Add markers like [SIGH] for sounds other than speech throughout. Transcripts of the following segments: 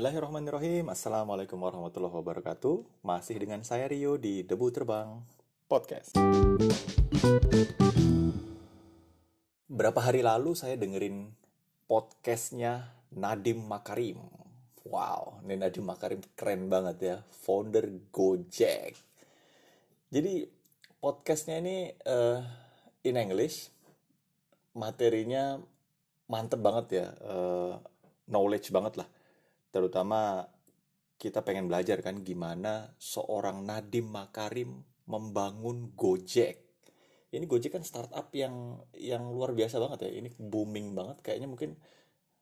Bismillahirrahmanirrahim. Assalamualaikum warahmatullahi wabarakatuh. Masih dengan saya Rio di Debu Terbang Podcast. Berapa hari lalu saya dengerin podcastnya Nadim Makarim. Wow, ini Nadim Makarim keren banget ya. Founder Gojek. Jadi podcastnya ini uh, in English. Materinya mantep banget ya. Uh, Knowledge banget lah terutama kita pengen belajar kan gimana seorang Nadim Makarim membangun Gojek. Ini Gojek kan startup yang yang luar biasa banget ya. Ini booming banget kayaknya mungkin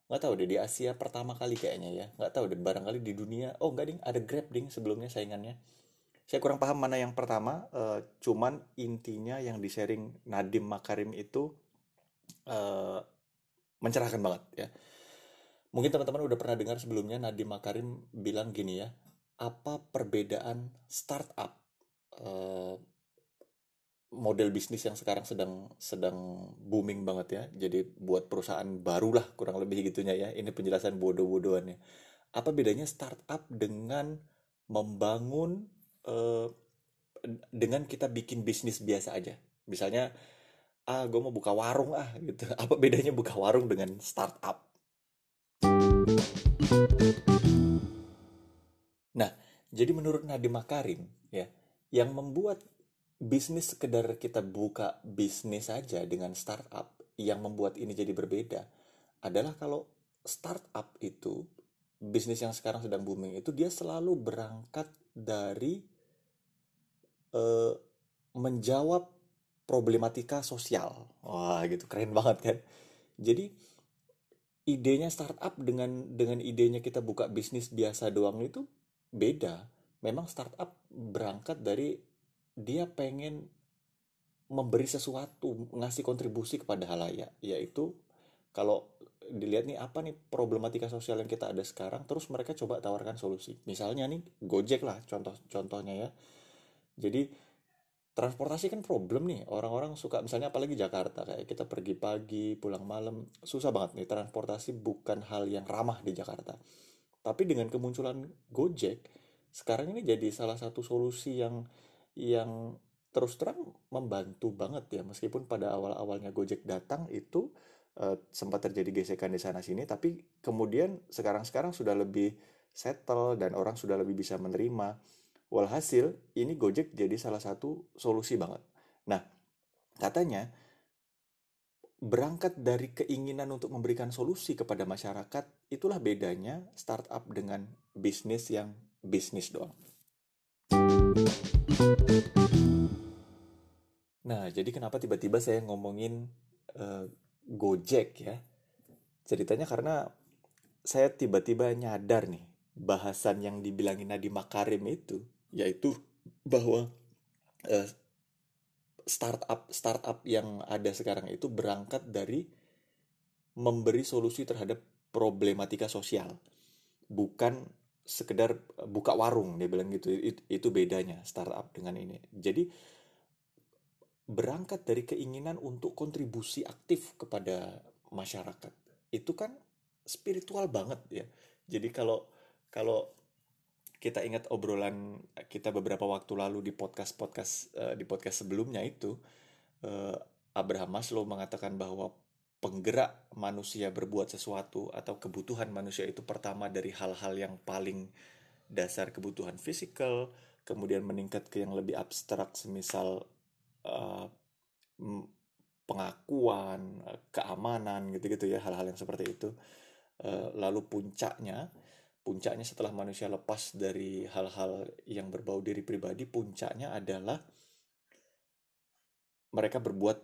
nggak tahu deh di Asia pertama kali kayaknya ya. Nggak tahu deh barangkali di dunia. Oh enggak ding ada Grab ding sebelumnya saingannya. Saya kurang paham mana yang pertama. Uh, cuman intinya yang di sharing Nadim Makarim itu uh, mencerahkan banget ya Mungkin teman-teman udah pernah dengar sebelumnya Nadiem Makarim bilang gini ya, apa perbedaan startup uh, model bisnis yang sekarang sedang sedang booming banget ya. Jadi buat perusahaan barulah kurang lebih gitunya ya. Ini penjelasan bodoh-bodohannya. Apa bedanya startup dengan membangun uh, dengan kita bikin bisnis biasa aja. Misalnya, ah gue mau buka warung ah gitu. [LAUGHS] Apa bedanya buka warung dengan startup? Nah, jadi menurut Nadiem Makarim ya, yang membuat bisnis sekedar kita buka bisnis saja dengan startup yang membuat ini jadi berbeda adalah kalau startup itu bisnis yang sekarang sedang booming itu dia selalu berangkat dari uh, menjawab problematika sosial. Wah, gitu keren banget kan. Jadi idenya startup dengan dengan idenya kita buka bisnis biasa doang itu beda. Memang startup berangkat dari dia pengen memberi sesuatu, ngasih kontribusi kepada halayak, yaitu kalau dilihat nih apa nih problematika sosial yang kita ada sekarang, terus mereka coba tawarkan solusi. Misalnya nih Gojek lah contoh contohnya ya. Jadi transportasi kan problem nih. Orang-orang suka misalnya apalagi Jakarta kayak kita pergi pagi pulang malam susah banget nih. Transportasi bukan hal yang ramah di Jakarta. Tapi dengan kemunculan Gojek sekarang ini jadi salah satu solusi yang yang terus terang membantu banget ya. Meskipun pada awal-awalnya Gojek datang itu uh, sempat terjadi gesekan di sana sini tapi kemudian sekarang-sekarang sudah lebih settle dan orang sudah lebih bisa menerima Walhasil, ini Gojek jadi salah satu solusi banget. Nah, katanya berangkat dari keinginan untuk memberikan solusi kepada masyarakat, itulah bedanya startup dengan bisnis yang bisnis doang. Nah, jadi kenapa tiba-tiba saya ngomongin uh, Gojek ya? Ceritanya karena saya tiba-tiba nyadar nih, bahasan yang dibilangin Nadi Makarim itu yaitu bahwa uh, startup startup yang ada sekarang itu berangkat dari memberi solusi terhadap problematika sosial. Bukan sekedar buka warung dia bilang gitu. Itu, itu bedanya startup dengan ini. Jadi berangkat dari keinginan untuk kontribusi aktif kepada masyarakat. Itu kan spiritual banget ya. Jadi kalau kalau kita ingat obrolan kita beberapa waktu lalu di podcast podcast uh, di podcast sebelumnya itu uh, Abraham Maslow mengatakan bahwa penggerak manusia berbuat sesuatu atau kebutuhan manusia itu pertama dari hal-hal yang paling dasar kebutuhan fisikal kemudian meningkat ke yang lebih abstrak semisal uh, pengakuan keamanan gitu-gitu ya hal-hal yang seperti itu. Lalu puncaknya puncaknya setelah manusia lepas dari hal-hal yang berbau diri pribadi, puncaknya adalah mereka berbuat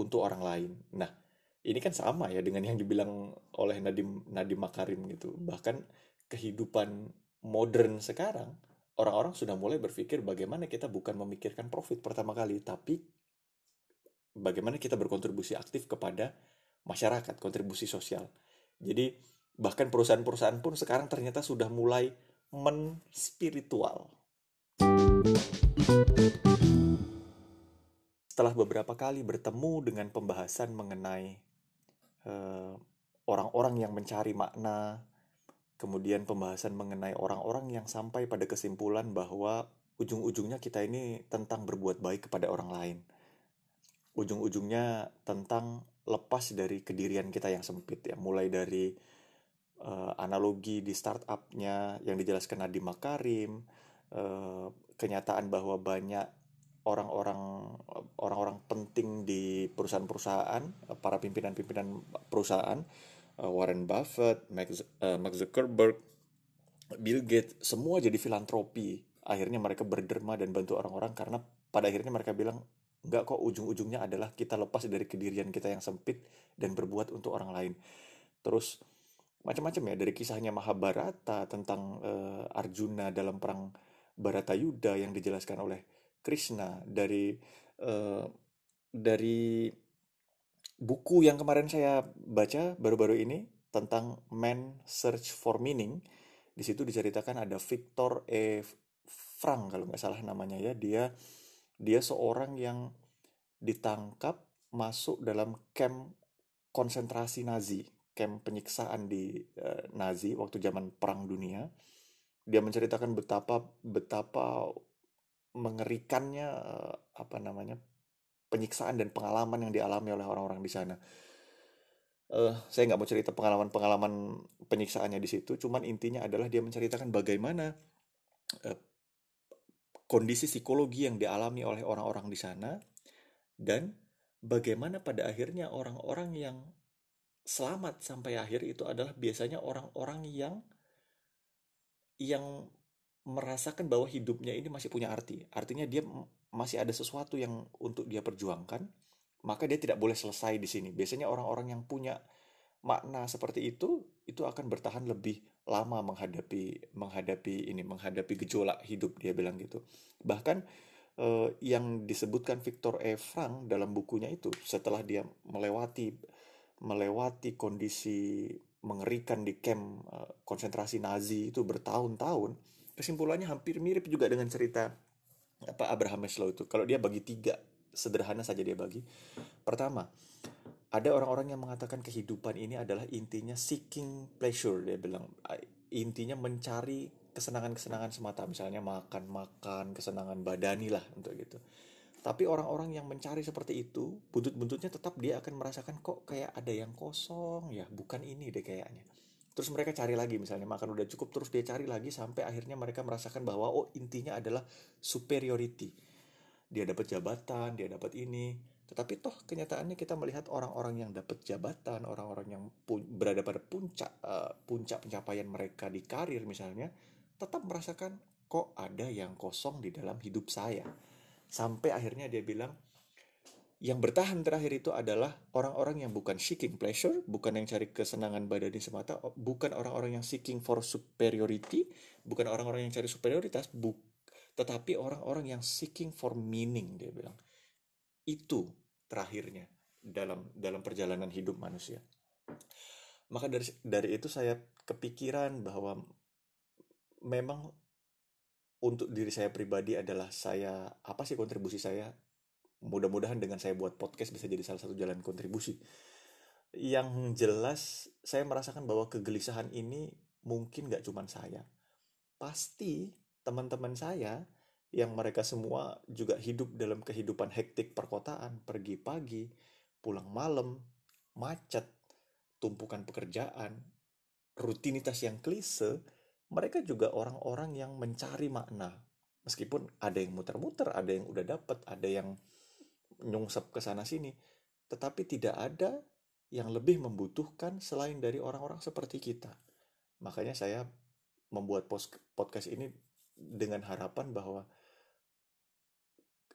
untuk orang lain. Nah, ini kan sama ya dengan yang dibilang oleh Nadim Nadim Makarim gitu. Bahkan kehidupan modern sekarang, orang-orang sudah mulai berpikir bagaimana kita bukan memikirkan profit pertama kali, tapi bagaimana kita berkontribusi aktif kepada masyarakat, kontribusi sosial. Jadi Bahkan perusahaan-perusahaan pun sekarang ternyata sudah mulai menspiritual. Setelah beberapa kali bertemu dengan pembahasan mengenai eh, orang-orang yang mencari makna, kemudian pembahasan mengenai orang-orang yang sampai pada kesimpulan bahwa ujung-ujungnya kita ini tentang berbuat baik kepada orang lain. Ujung-ujungnya tentang lepas dari kedirian kita yang sempit ya, mulai dari uh, analogi di startupnya yang dijelaskan Nadiem Makarim, uh, kenyataan bahwa banyak orang-orang orang-orang penting di perusahaan-perusahaan, para pimpinan-pimpinan perusahaan uh, Warren Buffett, uh, Mark Zuckerberg, Bill Gates, semua jadi filantropi. Akhirnya mereka berderma dan bantu orang-orang karena pada akhirnya mereka bilang, enggak kok ujung-ujungnya adalah kita lepas dari kedirian kita yang sempit dan berbuat untuk orang lain. Terus macam-macam ya dari kisahnya Mahabharata tentang uh, Arjuna dalam perang Baratayuda yang dijelaskan oleh Krishna dari uh, dari buku yang kemarin saya baca baru-baru ini tentang Man Search for Meaning. Di situ diceritakan ada Victor E. Frank kalau nggak salah namanya ya. Dia dia seorang yang ditangkap masuk dalam camp konsentrasi Nazi, camp penyiksaan di uh, Nazi waktu zaman Perang Dunia. Dia menceritakan betapa betapa mengerikannya uh, apa namanya penyiksaan dan pengalaman yang dialami oleh orang-orang di sana. Uh, saya nggak mau cerita pengalaman-pengalaman penyiksaannya di situ, cuman intinya adalah dia menceritakan bagaimana uh, kondisi psikologi yang dialami oleh orang-orang di sana dan bagaimana pada akhirnya orang-orang yang selamat sampai akhir itu adalah biasanya orang-orang yang yang merasakan bahwa hidupnya ini masih punya arti. Artinya dia masih ada sesuatu yang untuk dia perjuangkan, maka dia tidak boleh selesai di sini. Biasanya orang-orang yang punya makna seperti itu itu akan bertahan lebih lama menghadapi menghadapi ini menghadapi gejolak hidup dia bilang gitu. Bahkan eh, yang disebutkan Victor E. Frank dalam bukunya itu setelah dia melewati melewati kondisi mengerikan di camp eh, konsentrasi Nazi itu bertahun-tahun kesimpulannya hampir mirip juga dengan cerita apa Abraham Maslow itu. Kalau dia bagi tiga, sederhana saja dia bagi. Pertama, ada orang-orang yang mengatakan kehidupan ini adalah intinya seeking pleasure. Dia bilang intinya mencari kesenangan-kesenangan semata. Misalnya makan-makan, kesenangan badani lah untuk gitu. Tapi orang-orang yang mencari seperti itu, buntut-buntutnya tetap dia akan merasakan kok kayak ada yang kosong ya, bukan ini deh kayaknya. Terus mereka cari lagi misalnya makan udah cukup terus dia cari lagi sampai akhirnya mereka merasakan bahwa oh intinya adalah superiority. Dia dapat jabatan dia dapat ini. Tetapi toh kenyataannya kita melihat orang-orang yang dapat jabatan orang-orang yang berada pada puncak uh, puncak pencapaian mereka di karir misalnya tetap merasakan kok ada yang kosong di dalam hidup saya sampai akhirnya dia bilang yang bertahan terakhir itu adalah orang-orang yang bukan seeking pleasure, bukan yang cari kesenangan badani semata, bukan orang-orang yang seeking for superiority, bukan orang-orang yang cari superioritas, bu tetapi orang-orang yang seeking for meaning dia bilang. Itu terakhirnya dalam dalam perjalanan hidup manusia. Maka dari dari itu saya kepikiran bahwa memang untuk diri saya pribadi adalah saya apa sih kontribusi saya? Mudah-mudahan dengan saya buat podcast bisa jadi salah satu jalan kontribusi. Yang jelas saya merasakan bahwa kegelisahan ini mungkin gak cuma saya. Pasti teman-teman saya yang mereka semua juga hidup dalam kehidupan hektik perkotaan pergi pagi pulang malam macet tumpukan pekerjaan rutinitas yang klise mereka juga orang-orang yang mencari makna meskipun ada yang muter-muter ada yang udah dapet ada yang nyungsep ke sana sini, tetapi tidak ada yang lebih membutuhkan selain dari orang-orang seperti kita. Makanya saya membuat podcast ini dengan harapan bahwa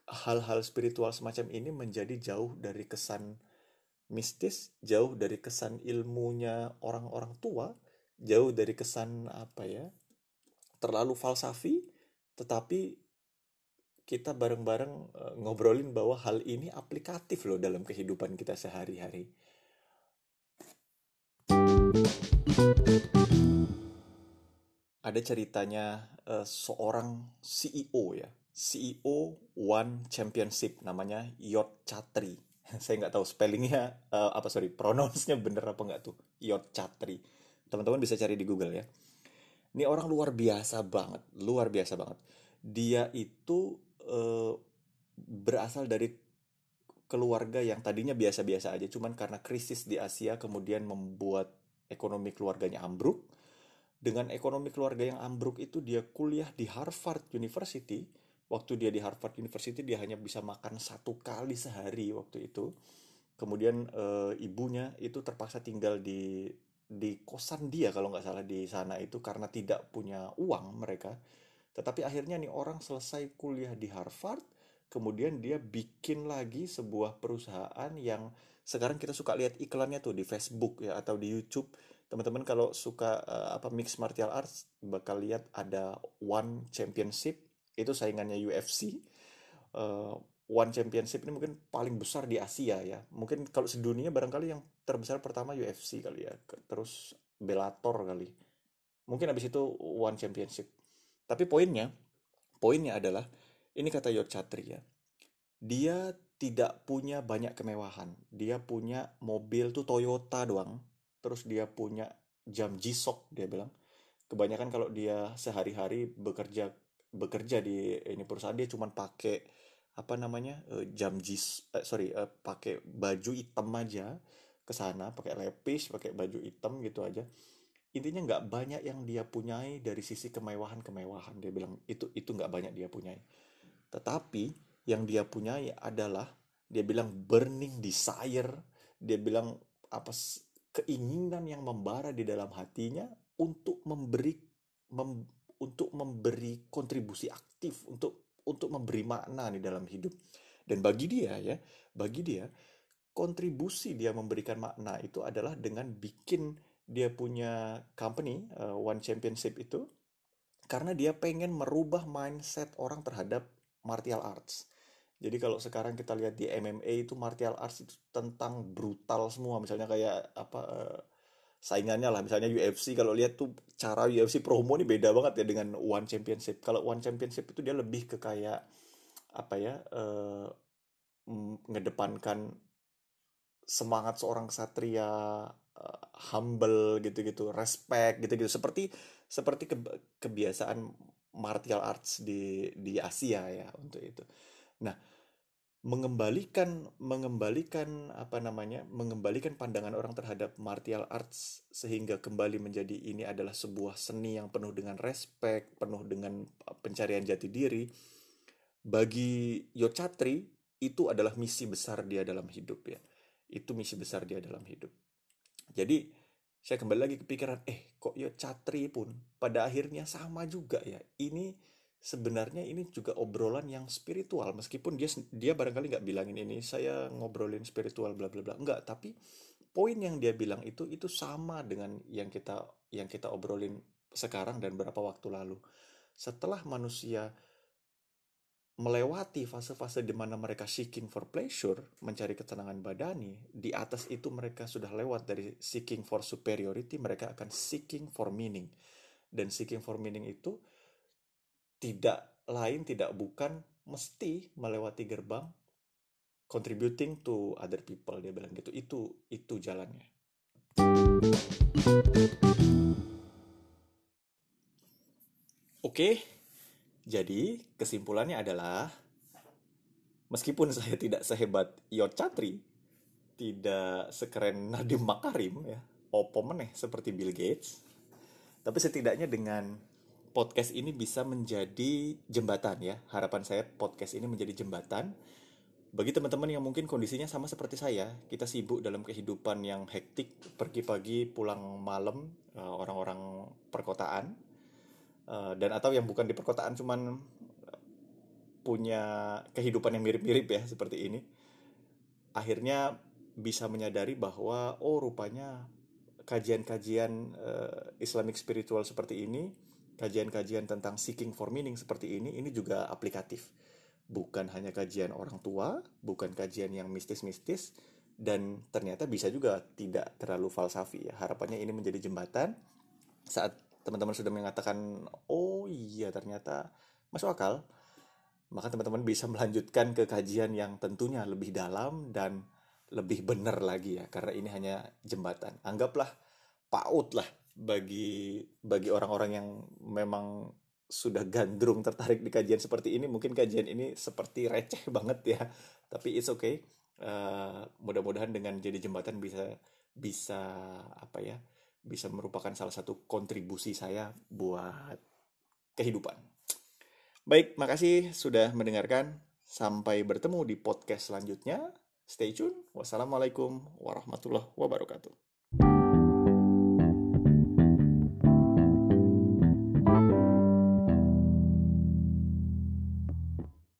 hal-hal spiritual semacam ini menjadi jauh dari kesan mistis, jauh dari kesan ilmunya orang-orang tua, jauh dari kesan apa ya, terlalu falsafi, tetapi kita bareng-bareng uh, ngobrolin bahwa hal ini aplikatif loh dalam kehidupan kita sehari-hari. Ada ceritanya uh, seorang CEO ya, CEO One Championship namanya Yot Chatri. [LAUGHS] Saya nggak tahu spellingnya uh, apa sorry, pronounce-nya bener apa nggak tuh Yot Chatri. Teman-teman bisa cari di Google ya. Ini orang luar biasa banget, luar biasa banget. Dia itu uh, berasal dari keluarga yang tadinya biasa-biasa aja, cuman karena krisis di Asia kemudian membuat ekonomi keluarganya ambruk. Dengan ekonomi keluarga yang ambruk itu dia kuliah di Harvard University. Waktu dia di Harvard University dia hanya bisa makan satu kali sehari waktu itu. Kemudian e, ibunya itu terpaksa tinggal di di kosan dia kalau nggak salah di sana itu karena tidak punya uang mereka. Tetapi akhirnya nih orang selesai kuliah di Harvard, kemudian dia bikin lagi sebuah perusahaan yang sekarang kita suka lihat iklannya tuh di Facebook ya atau di YouTube. Teman-teman kalau suka uh, apa mix martial arts bakal lihat ada One Championship itu saingannya UFC. Uh, One Championship ini mungkin paling besar di Asia ya. Mungkin kalau sedunia barangkali yang terbesar pertama UFC kali ya. Terus Bellator kali. Mungkin habis itu One Championship. Tapi poinnya, poinnya adalah ini kata Yot ya. Dia tidak punya banyak kemewahan. Dia punya mobil tuh Toyota doang. Terus dia punya jam G-Shock dia bilang. Kebanyakan kalau dia sehari-hari bekerja bekerja di ini perusahaan dia cuma pakai apa namanya uh, jam jis uh, sorry uh, pakai baju hitam aja ke sana pakai lepis pakai baju hitam gitu aja. Intinya nggak banyak yang dia punyai dari sisi kemewahan kemewahan dia bilang itu itu nggak banyak dia punyai. Tetapi yang dia punyai adalah dia bilang burning desire. Dia bilang apa keinginan yang membara di dalam hatinya untuk memberi mem, untuk memberi kontribusi aktif untuk untuk memberi makna nih dalam hidup. Dan bagi dia ya, bagi dia kontribusi dia memberikan makna itu adalah dengan bikin dia punya company uh, One Championship itu karena dia pengen merubah mindset orang terhadap martial arts. Jadi kalau sekarang kita lihat di MMA itu martial arts itu tentang brutal semua, misalnya kayak apa uh, saingannya lah. Misalnya UFC kalau lihat tuh cara UFC promo ini beda banget ya dengan One Championship. Kalau One Championship itu dia lebih ke kayak apa ya uh, ngedepankan semangat seorang satria uh, humble gitu-gitu respect gitu-gitu. Seperti seperti ke, kebiasaan martial arts di di Asia ya untuk itu. Nah mengembalikan mengembalikan apa namanya mengembalikan pandangan orang terhadap martial arts sehingga kembali menjadi ini adalah sebuah seni yang penuh dengan respect penuh dengan pencarian jati diri. Bagi Yochatri itu adalah misi besar dia dalam hidup ya. Itu misi besar dia dalam hidup. Jadi saya kembali lagi kepikiran eh kok Yochatri pun pada akhirnya sama juga ya? Ini sebenarnya ini juga obrolan yang spiritual meskipun dia dia barangkali nggak bilangin ini saya ngobrolin spiritual bla bla bla enggak tapi poin yang dia bilang itu itu sama dengan yang kita yang kita obrolin sekarang dan beberapa waktu lalu setelah manusia melewati fase-fase di mana mereka seeking for pleasure, mencari ketenangan badani, di atas itu mereka sudah lewat dari seeking for superiority, mereka akan seeking for meaning. Dan seeking for meaning itu tidak lain tidak bukan mesti melewati gerbang contributing to other people dia bilang gitu. Itu itu jalannya. Oke jadi kesimpulannya adalah meskipun [LAUGHS] saya tidak sehebat Yot Chatri tidak sekeren Nadiem Makarim ya opo meneh seperti Bill Gates tapi setidaknya dengan podcast ini bisa menjadi jembatan ya. Harapan saya podcast ini menjadi jembatan bagi teman-teman yang mungkin kondisinya sama seperti saya. Kita sibuk dalam kehidupan yang hektik, pergi pagi, pulang malam, eh, orang-orang perkotaan. Eh, dan atau yang bukan di perkotaan cuman punya kehidupan yang mirip-mirip ya seperti ini. Akhirnya bisa menyadari bahwa oh rupanya kajian-kajian Islamic spiritual seperti ini kajian-kajian tentang seeking for meaning seperti ini ini juga aplikatif. Bukan hanya kajian orang tua, bukan kajian yang mistis-mistis dan ternyata bisa juga tidak terlalu falsafi ya. Harapannya ini menjadi jembatan saat teman-teman sudah mengatakan, "Oh iya, ternyata masuk akal." Maka teman-teman bisa melanjutkan ke kajian yang tentunya lebih dalam dan lebih benar lagi ya, karena ini hanya jembatan. Anggaplah PAUD lah bagi bagi orang-orang yang memang sudah gandrung tertarik di kajian seperti ini mungkin kajian ini seperti receh [LAUGHS] banget ya. Tapi it's okay. Uh, mudah-mudahan dengan jadi jembatan bisa bisa apa ya bisa merupakan salah satu kontribusi saya buat kehidupan. Baik makasih sudah mendengarkan. Sampai bertemu di podcast selanjutnya. Stay tune. Wassalamualaikum warahmatullahi wabarakatuh